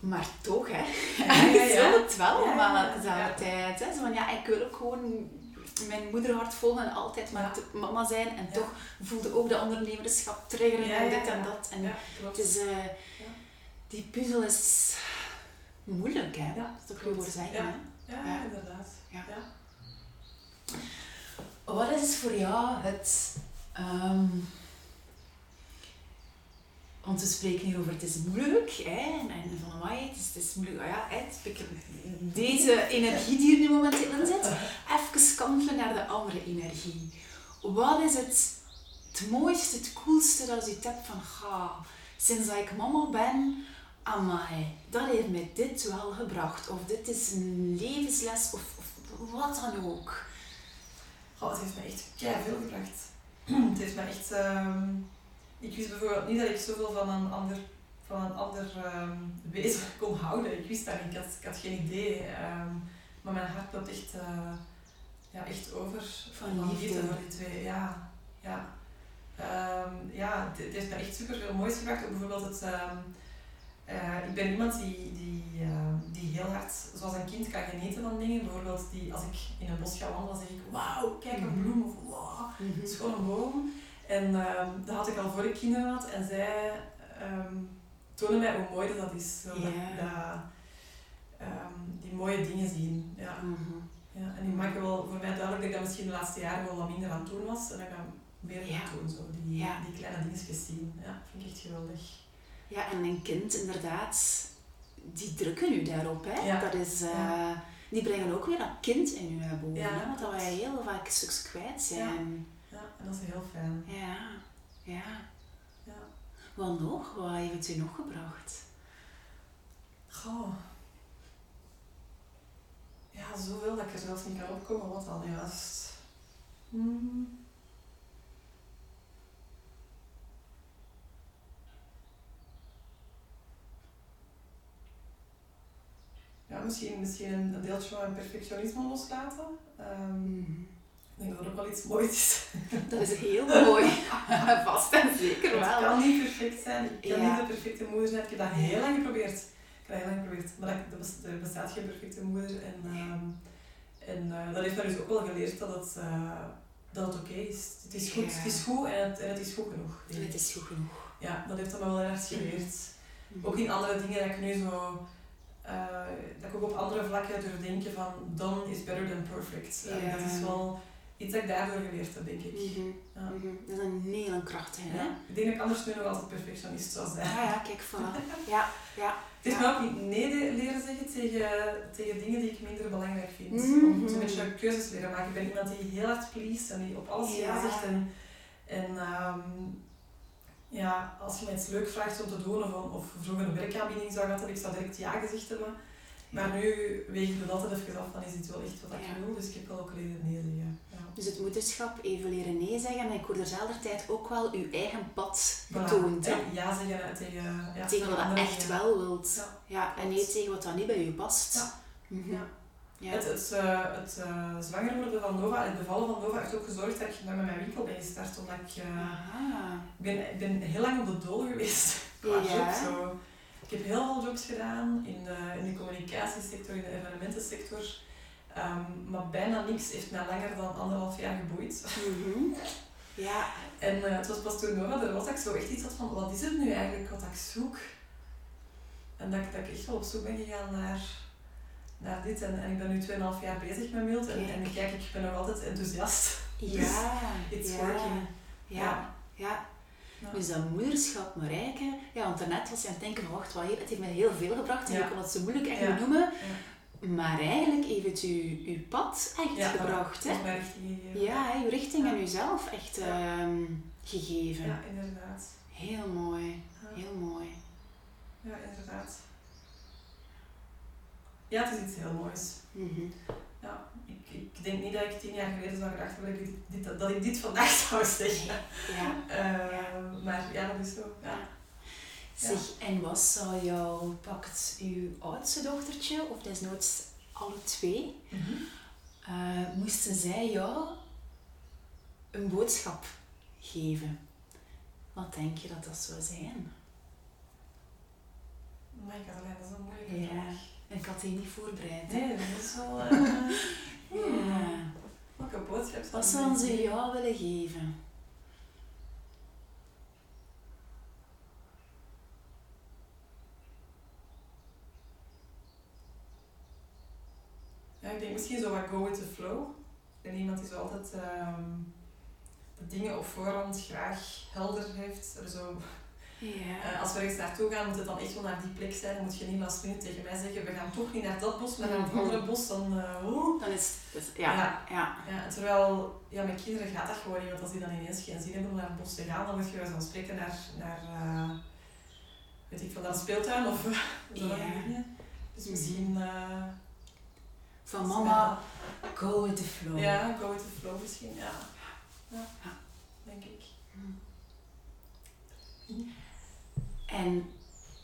[SPEAKER 1] Maar toch, hè.
[SPEAKER 2] Ja, ja.
[SPEAKER 1] zult het wel maar
[SPEAKER 2] ja,
[SPEAKER 1] de
[SPEAKER 2] ja.
[SPEAKER 1] tijd. Hè. Zo van, ja, ik wil ook gewoon mijn moederhart volgen en altijd maar
[SPEAKER 2] Ja.
[SPEAKER 1] mama zijn. En
[SPEAKER 2] Ja.
[SPEAKER 1] toch voelde ook dat ondernemerschap triggeren
[SPEAKER 2] Ja,
[SPEAKER 1] en dit en dat. En het is, eh, die puzzel is moeilijk, hè.
[SPEAKER 2] Ja,
[SPEAKER 1] dat is
[SPEAKER 2] klopt.
[SPEAKER 1] goed zeggen,
[SPEAKER 2] Ja.
[SPEAKER 1] hè.
[SPEAKER 2] Ja,
[SPEAKER 1] Ja.
[SPEAKER 2] inderdaad.
[SPEAKER 1] Ja. Wat is voor jou het... ehm, want we spreken hier over het is moeilijk, hè, en, van amai, het is, het is moeilijk, Ah ja, hè, deze energie die er nu momenteel in zit, even kantelen naar de andere energie. Wat is het, het mooiste, het coolste dat je hebt van, ga, sinds dat ik mama ben, amai, dat heeft mij dit wel gebracht, of dit is een levensles, of, of wat dan ook.
[SPEAKER 2] Goh, het heeft me echt veel gebracht. het heeft me echt... ehm, ik wist bijvoorbeeld niet dat ik zoveel van een ander, van een ander ehm, wezen kon houden. Ik wist dat niet. Ik had, ik had geen idee. ehm, maar mijn hart loopt echt, eh, ja, echt over
[SPEAKER 1] Van liefde.
[SPEAKER 2] voor die twee. Ja, ja. Ja, het, heeft me echt super veel moois gebracht. Ook bijvoorbeeld het... eh, ik ben iemand die, die, ehm, die heel hard, zoals een kind, kan genieten van dingen. Bijvoorbeeld die, als ik in een bos ga wandelen, zeg ik, wauw, kijk een
[SPEAKER 1] Mhm.
[SPEAKER 2] bloem. Of wauw, het is gewoon een boom. En ehm, dat had ik al voor ik kinderen had. En zij ehm tonen mij hoe mooi dat, is. Zo, dat- ehm, die mooie dingen zien. Ja.
[SPEAKER 1] Mhm.
[SPEAKER 2] Ja, en die maken wel voor mij duidelijk dat ik dat misschien de laatste jaren wel wat minder aan het doen was. En dat ik meer
[SPEAKER 1] Ja.
[SPEAKER 2] ga doen. Zo. Die, die kleine dingetjes zien. Ja, vind ik echt geweldig.
[SPEAKER 1] Ja, en een kind inderdaad, die drukken u daarop. Hè?
[SPEAKER 2] Ja.
[SPEAKER 1] Dat is, eh,
[SPEAKER 2] Ja.
[SPEAKER 1] Die brengen ook weer dat kind in u naar boven.
[SPEAKER 2] Ja,
[SPEAKER 1] hè? Want dat wij heel vaak stuks kwijt zijn.
[SPEAKER 2] Ja, en dat is heel fijn.
[SPEAKER 1] Ja. ja.
[SPEAKER 2] Ja.
[SPEAKER 1] Wat nog? Wat heeft het u nog gebracht?
[SPEAKER 2] Goh. Ja, zoveel dat ik er zelfs niet kan opkomen. Wat dan juist? Hmm. Ja, misschien, misschien een deeltje van mijn perfectionisme loslaten. Ehm, ik denk dat dat ook wel iets moois is.
[SPEAKER 1] Dat is heel mooi. Vast en zeker
[SPEAKER 2] Het
[SPEAKER 1] wel.
[SPEAKER 2] kan niet perfect zijn. Ik kan
[SPEAKER 1] Ja.
[SPEAKER 2] niet de perfecte moeder zijn. Ik heb dat heel lang geprobeerd. Ik heb dat heel lang geprobeerd. Maar dat- er bes- bestaat geen perfecte moeder. En, ehm, en eh, dat heeft mij dus ook wel geleerd dat het, eh, dat het oké is. Het is goed,
[SPEAKER 1] Ja.
[SPEAKER 2] het is goed en het, en het is goed genoeg.
[SPEAKER 1] En het is goed genoeg.
[SPEAKER 2] Ja, dat heeft dat me wel erg geleerd.
[SPEAKER 1] Mhm.
[SPEAKER 2] Ook in andere dingen dat ik nu zo... eh, dat ik ook op andere vlakken durf denken van done is better than perfect.
[SPEAKER 1] Ja.
[SPEAKER 2] dat is wel iets dat ik daardoor geleerd heb, denk ik.
[SPEAKER 1] Mhm.
[SPEAKER 2] Ja.
[SPEAKER 1] Mhm. Dat is een hele krachtige, hè?
[SPEAKER 2] Ja. Ik denk dat ik anders nu nog altijd perfectionist zou zijn.
[SPEAKER 1] Ah ja, kijk, voilà. Ja, ja.
[SPEAKER 2] Het is
[SPEAKER 1] Ja.
[SPEAKER 2] me ook niet nee leren zeggen tegen, tegen dingen die ik minder belangrijk vind.
[SPEAKER 1] Mhm.
[SPEAKER 2] Om zo'n beetje keuzes leren maken. Ik ben iemand die heel hard please en die op alles ja,
[SPEAKER 1] Ja.
[SPEAKER 2] zegt. En, en ehm, ja, als je mij iets leuk vraagt om te doen of, of vroeger een werkaanbieding zou gehad hebben, ik zou direct ja gezegd hebben. Maar nu weeg ik het altijd even af van is dit wel echt wat ik
[SPEAKER 1] Ja.
[SPEAKER 2] wil. Dus ik heb wel ook leren nee zeggen. Ja.
[SPEAKER 1] Dus het moederschap, even leren nee zeggen. En ik hoor er zelfde tijd ook wel uw eigen pad
[SPEAKER 2] Voilà. En ja zeggen tegen, ja,
[SPEAKER 1] Tegen wat je echt wel wilt.
[SPEAKER 2] Ja.
[SPEAKER 1] En niet tegen wat dan niet bij u past.
[SPEAKER 2] Ja.
[SPEAKER 1] Mhm.
[SPEAKER 2] Ja. Het, het, eh, het eh, zwanger worden van Nova, het bevallen van Nova, heeft ook gezorgd dat ik dan met mijn winkel ben gestart. Omdat ik, ik, ben, ik ben heel lang op de dol geweest
[SPEAKER 1] Ja.
[SPEAKER 2] Zo. Ik heb heel veel jobs gedaan in de, in de communicatiesector, in de evenementensector. Ehm, maar bijna niks heeft mij langer dan anderhalf jaar geboeid.
[SPEAKER 1] Mhm. Ja.
[SPEAKER 2] En het was pas toen Nova er was dat ik zo echt iets had van, wat is het nu eigenlijk wat ik zoek? En dat ik, dat ik echt wel op zoek ben gegaan naar, naar dit. En, en ik ben nu 2,5 jaar bezig met Milt. En, en kijk, ik ben nog altijd enthousiast.
[SPEAKER 1] Ja.
[SPEAKER 2] it's
[SPEAKER 1] ja.
[SPEAKER 2] working.
[SPEAKER 1] Ja.
[SPEAKER 2] Ja.
[SPEAKER 1] ja.
[SPEAKER 2] Ja.
[SPEAKER 1] Dus dat moederschap Marijke, ja, want daarnet was je aan het denken van wacht, wat, het heeft mij heel veel gebracht en
[SPEAKER 2] Ja.
[SPEAKER 1] ik kon het zo moeilijk echt
[SPEAKER 2] Ja.
[SPEAKER 1] benoemen. Maar eigenlijk heeft het u, uw pad echt gebracht. Hè? Ja, uw richting en uzelf echt ehm, gegeven.
[SPEAKER 2] Ja, inderdaad.
[SPEAKER 1] Heel mooi, heel mooi.
[SPEAKER 2] Ja, inderdaad. Ja, het is iets heel moois.
[SPEAKER 1] Mhm.
[SPEAKER 2] Ja, ik, ik denk niet dat ik tien jaar geleden zou gedacht hebben dat ik dit, dat ik dit vandaag zou zeggen.
[SPEAKER 1] Ja.
[SPEAKER 2] Eh, Maar ja, dat is zo. Ja.
[SPEAKER 1] Zeg, en wat zou jou, pakt uw oudste dochtertje, of desnoods alle twee,
[SPEAKER 2] Mhm.
[SPEAKER 1] eh, moesten zij jou een boodschap geven? Wat denk je dat dat zou zijn?
[SPEAKER 2] My god, dat is een moeilijke
[SPEAKER 1] Ja.
[SPEAKER 2] vraag.
[SPEAKER 1] En ik had die niet voorbereid.
[SPEAKER 2] Nee, dat is wel... eh,
[SPEAKER 1] Ja.
[SPEAKER 2] Welke boodschap zou
[SPEAKER 1] Wat zouden ze jou willen geven?
[SPEAKER 2] Ja, ik denk misschien zo wat go with the flow. Ben iemand die zo altijd ehm, de dingen op voorhand graag helder heeft. Er zo,
[SPEAKER 1] Ja.
[SPEAKER 2] eh, als we ergens naartoe gaan, moet het dan echt wel naar die plek zijn. Dan moet je niet last minute tegen mij zeggen, we gaan toch niet naar dat bos, maar naar het
[SPEAKER 1] Mhm.
[SPEAKER 2] andere bos. Dan, oeh.
[SPEAKER 1] Dan is het, het- ja, ja.
[SPEAKER 2] Ja. Terwijl, ja, met kinderen gaat dat gewoon niet, want als die dan ineens geen zin hebben om naar het bos te gaan, dan moet je wel van spreken naar, naar eh, weet ik veel, naar een speeltuin of zo van
[SPEAKER 1] Ja.
[SPEAKER 2] Dus misschien...
[SPEAKER 1] Van mama, go with the flow.
[SPEAKER 2] Ja, go with the flow misschien, ja. Ja,
[SPEAKER 1] Ja.
[SPEAKER 2] denk ik.
[SPEAKER 1] En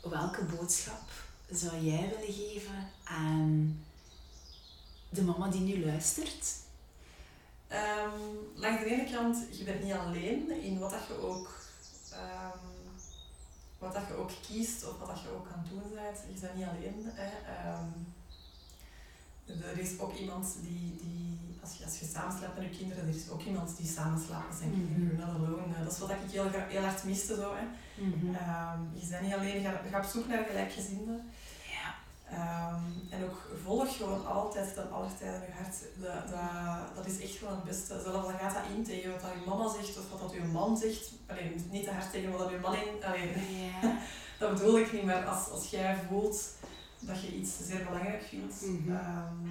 [SPEAKER 1] welke boodschap zou jij willen geven aan de mama die nu luistert?
[SPEAKER 2] Ehm, langs de ene kant, je bent niet alleen in wat dat je ook, ehm, wat dat je ook kiest of wat dat je ook het doen. Je bent niet alleen. Ehm, er is ook iemand die, die als, je, als je samenslaapt met je kinderen, er is ook iemand die samenslaapt met zijn kinderen.
[SPEAKER 1] Mhm.
[SPEAKER 2] Alone. Eh, Dat is wat ik heel, heel hard miste. Zo, hè. Ehm, je bent niet alleen, gaat op zoek naar gelijkgezinden.
[SPEAKER 1] Ja.
[SPEAKER 2] Ehm, en ook volg gewoon altijd ten alle tijden je hart. Dat, dat, dat is echt gewoon het beste. Zelfs al gaat dat in tegen wat dat je mama zegt of wat dat je man zegt. Alleen niet te hard tegen wat dat je man in. Allee,
[SPEAKER 1] Ja.
[SPEAKER 2] dat bedoel ik niet, maar als, als jij voelt dat je iets zeer belangrijk vindt,
[SPEAKER 1] Mhm.
[SPEAKER 2] ehm,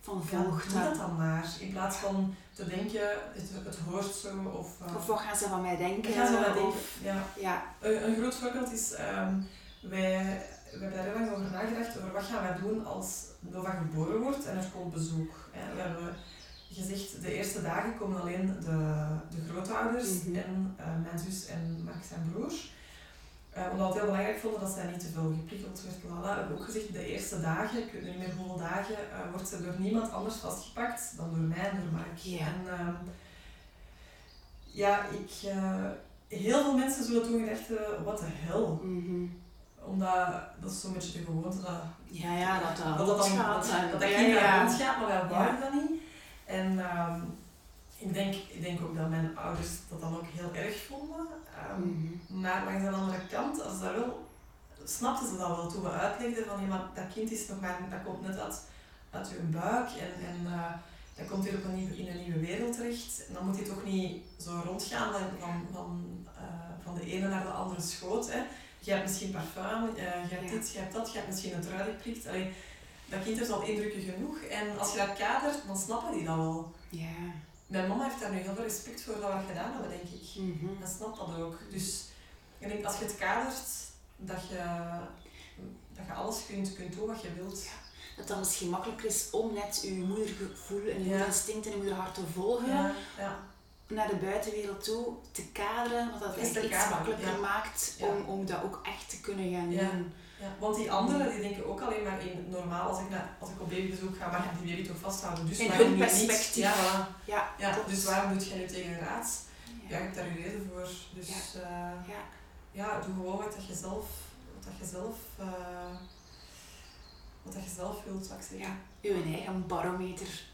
[SPEAKER 1] Van
[SPEAKER 2] ja,
[SPEAKER 1] volg
[SPEAKER 2] doe dat dan maar. In plaats van te denken, het, het hoort zo. Of, uh,
[SPEAKER 1] Of wat gaan ze van mij denken?
[SPEAKER 2] gaan ze denken?
[SPEAKER 1] Of-
[SPEAKER 2] Ja.
[SPEAKER 1] Ja.
[SPEAKER 2] Een, een groot voorbeeld is, ehm, wij, we hebben daar heel lang over nagedacht, over wat gaan wij doen als Nova geboren wordt en er komt bezoek. Hè. We hebben gezegd, de eerste dagen komen alleen de, de grootouders
[SPEAKER 1] Mhm.
[SPEAKER 2] en eh, mijn zus en Max zijn broer. Eh, omdat we het heel belangrijk vonden dat zij niet te veel geprikkeld werd. Lala. We hebben ook gezegd, de eerste dagen, ik weet niet meer hoeveel dagen, eh, wordt ze door niemand anders vastgepakt dan door mij en door Mark.
[SPEAKER 1] Ja.
[SPEAKER 2] En ehm, ja, ik... eh, heel veel mensen zullen toen gedacht hebben, what the hell?
[SPEAKER 1] Mhm.
[SPEAKER 2] Omdat, dat is zo'n beetje de gewoonte dat
[SPEAKER 1] Ja, ja, dat dat
[SPEAKER 2] dat, dat, dan,
[SPEAKER 1] rondgaat
[SPEAKER 2] dat, dat, dat
[SPEAKER 1] ja,
[SPEAKER 2] kind
[SPEAKER 1] ja.
[SPEAKER 2] daar rondgaat, maar wij wouden dat niet. En ehm, ik, denk, ik denk ook dat mijn ouders dat dan ook heel erg vonden. Ehm,
[SPEAKER 1] Mhm.
[SPEAKER 2] Maar langs de andere kant, als dat wel, snapten ze dat wel toen we uitlegden van ja, maar dat kind is nog maar, dat komt net uit, uit je buik en, en eh, dat komt weer op een nieuwe, in een nieuwe wereld terecht. En dan moet je toch niet zo rondgaan van, van, eh, van de ene naar de andere schoot. Hè. Je hebt misschien parfum, eh, je hebt dit, je hebt dat, je hebt misschien een trui geprikt. Allee, dat kind is al indrukken genoeg. En als je dat kadert, dan snappen die dat wel.
[SPEAKER 1] Ja.
[SPEAKER 2] Mijn mama heeft daar nu heel veel respect voor dat we gedaan hebben, denk ik.
[SPEAKER 1] Mhm.
[SPEAKER 2] En snapt dat ook. Dus ik denk als je het kadert, dat je, dat je alles kunt, kunt doen wat je wilt.
[SPEAKER 1] Dat dat misschien makkelijker is om net je moedergevoel en je
[SPEAKER 2] Ja.
[SPEAKER 1] moederinstinct en je moederhart te volgen.
[SPEAKER 2] Ja, ja.
[SPEAKER 1] naar de buitenwereld toe te kaderen, wat dat echt iets makkelijker maakt om, om dat ook echt te kunnen gaan doen.
[SPEAKER 2] Want die anderen die denken ook alleen maar in normaal, als ik, naar, als ik op babybezoek ga, mag ik die baby toch vasthouden. Dus
[SPEAKER 1] In hun perspectief.
[SPEAKER 2] Ja, voilà.
[SPEAKER 1] Ja,
[SPEAKER 2] dus waarom doet jij nu tegen een raad? Ja, je hebt daar je reden voor. Dus
[SPEAKER 1] Ja.
[SPEAKER 2] Ja, doe gewoon wat dat je zelf, wat dat je zelf, eh, wat dat je zelf wilt, zou ik zeggen.
[SPEAKER 1] Ja. Uw eigen barometer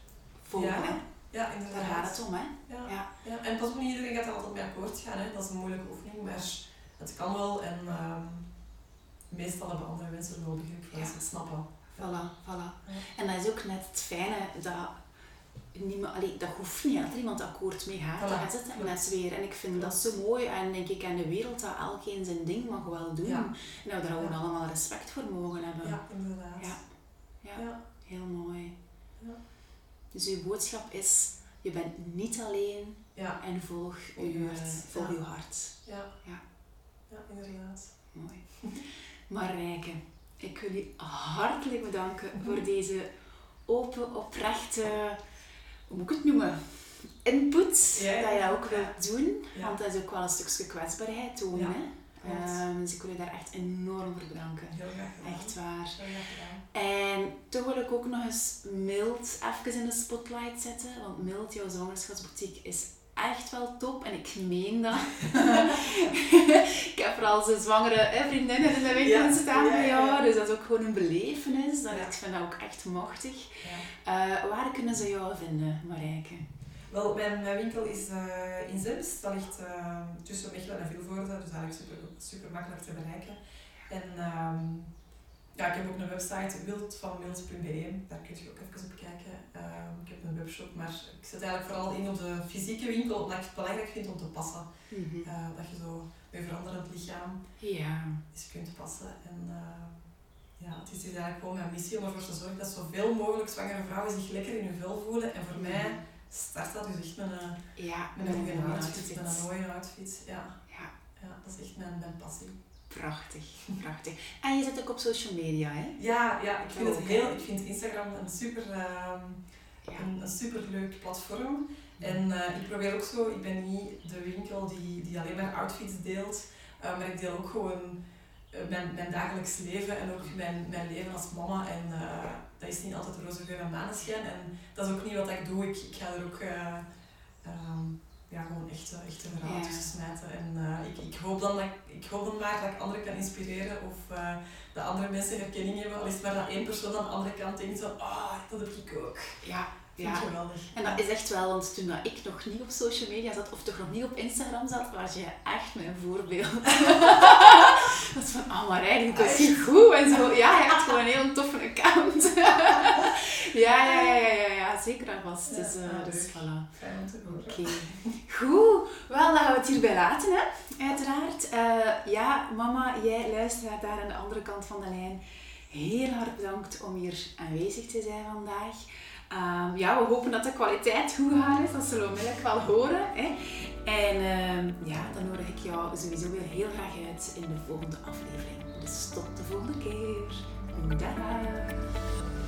[SPEAKER 1] volgen,
[SPEAKER 2] Ja,
[SPEAKER 1] hè.
[SPEAKER 2] Ja,
[SPEAKER 1] daar
[SPEAKER 2] inderdaad.
[SPEAKER 1] gaat het om. Hè.
[SPEAKER 2] Ja.
[SPEAKER 1] Ja.
[SPEAKER 2] Ja, en pas op niet iedereen gaat er altijd mee akkoord gaan. Hè. Dat is een moeilijke oefening, maar het kan wel. En ehm, meestal hebben andere mensen er wel begrip voor ze het snappen.
[SPEAKER 1] Voilà, voilà. En dat is ook net het fijne, dat, niemand, allee, dat hoeft niet, dat er iemand akkoord mee gaat.
[SPEAKER 2] Voilà,
[SPEAKER 1] Dat is het net weer. En ik vind dat zo mooi. En denk ik aan de wereld dat elkeen zijn ding mag wel doen.
[SPEAKER 2] Ja.
[SPEAKER 1] En dat we daar gewoon allemaal respect voor mogen hebben.
[SPEAKER 2] Ja, inderdaad.
[SPEAKER 1] Ja. Ja. Heel mooi.
[SPEAKER 2] Ja.
[SPEAKER 1] Dus uw boodschap is, je bent niet alleen
[SPEAKER 2] Ja.
[SPEAKER 1] en volg uw
[SPEAKER 2] uw
[SPEAKER 1] hart. Volg uw hart.
[SPEAKER 2] Ja.
[SPEAKER 1] Ja.
[SPEAKER 2] Ja, inderdaad.
[SPEAKER 1] Mooi. Marijke, ik wil u hartelijk bedanken voor deze open, oprechte, hoe moet ik het noemen? Input,
[SPEAKER 2] Ja,
[SPEAKER 1] dat je dat ook wilt doen. Want dat is ook wel een stukje kwetsbaarheid tonen.
[SPEAKER 2] Ja,
[SPEAKER 1] hè? Ehm, dus ik wil je daar echt enorm voor bedanken.
[SPEAKER 2] Heel graag.
[SPEAKER 1] Echt waar.
[SPEAKER 2] Heel graag.
[SPEAKER 1] En toch wil ik ook nog eens Mild even in de spotlight zetten. Want Mild, jouw zwangerschapsboutique, is echt wel top. En ik meen dat. ik heb er al zijn zwangere hè, vriendinnen in de winkel
[SPEAKER 2] Ja,
[SPEAKER 1] staan
[SPEAKER 2] ja,
[SPEAKER 1] bij jou. Dus dat is ook gewoon een belevenis. Dat,
[SPEAKER 2] Ja.
[SPEAKER 1] Ik vind dat ook echt machtig. Eh, waar kunnen ze jou vinden, Marijke?
[SPEAKER 2] Wel, mijn, mijn winkel is eh, in Zems. Dat ligt eh, tussen Mechelen en Vilvoorde, dus eigenlijk super, super makkelijk te bereiken. En ehm, ja, ik heb ook een website, wildvanmild.be, daar kun je ook even op kijken. Ehm, ik heb een webshop, maar ik zet eigenlijk vooral in op de fysieke winkel, omdat ik het belangrijk vind om te passen. Eh, dat je zo je veranderend lichaam
[SPEAKER 1] Ja.
[SPEAKER 2] eens kunt passen. En eh, ja, het is dus eigenlijk gewoon mijn missie om ervoor te zorgen dat zoveel mogelijk zwangere vrouwen zich lekker in hun vel voelen. En voor mij start dat dus echt met een,
[SPEAKER 1] Ja,
[SPEAKER 2] met een
[SPEAKER 1] mooie
[SPEAKER 2] outfit, met een mooie outfit. Ja,
[SPEAKER 1] Ja,
[SPEAKER 2] ja dat is echt mijn, mijn passie.
[SPEAKER 1] Prachtig, prachtig. En je zit ook op social media, hè?
[SPEAKER 2] Ja, ja ik, vind het heel, ik vind Instagram een super, ehm, een, een super leuk platform. En eh, ik probeer ook zo, ik ben niet de winkel die, die alleen maar outfits deelt, eh, maar ik deel ook gewoon eh, mijn, mijn dagelijks leven en ook mijn, mijn leven als mama. En dat is niet altijd roze geur en maneschijn. En dat is ook niet wat ik doe. Ik, ik ga er ook eh, ehm, ja, gewoon echt, eh, echt een verhaal
[SPEAKER 1] Ja.
[SPEAKER 2] tussen smijten. En eh, ik, ik, hoop dan dat ik, hoop dan maar dat ik anderen kan inspireren of eh, dat andere mensen herkenning hebben. Al is het maar dat één persoon aan de andere kant denkt van, ah, dat heb ik ook.
[SPEAKER 1] Ja,
[SPEAKER 2] Vind
[SPEAKER 1] ja.
[SPEAKER 2] geweldig.
[SPEAKER 1] En dat is echt wel, want toen ik nog niet op social media zat, of toch nog niet op Instagram zat, was je echt mijn voorbeeld. dat is van, ah maar eigenlijk, dat is goed en zo. Ja, je hebt gewoon een heel toffe account. ja, ja, ja, ja, ja, ja, zeker en vast. Dus, eh,
[SPEAKER 2] ah,
[SPEAKER 1] dus voilà.
[SPEAKER 2] Fijn om te horen.
[SPEAKER 1] Oké. Goed. Wel, dan gaan we het hierbij laten, hè. Uiteraard. Eh, ja, mama, jij luisteraar daar aan de andere kant van de lijn. Heel hard bedankt om hier aanwezig te zijn vandaag. Ehm, ja, we hopen dat de kwaliteit goed gegaan is. Dat zullen we onmiddellijk wel horen. Hè. En ehm, ja, dan nodig ik jou sowieso weer heel graag uit in de volgende aflevering. Dus tot de volgende keer. Dag.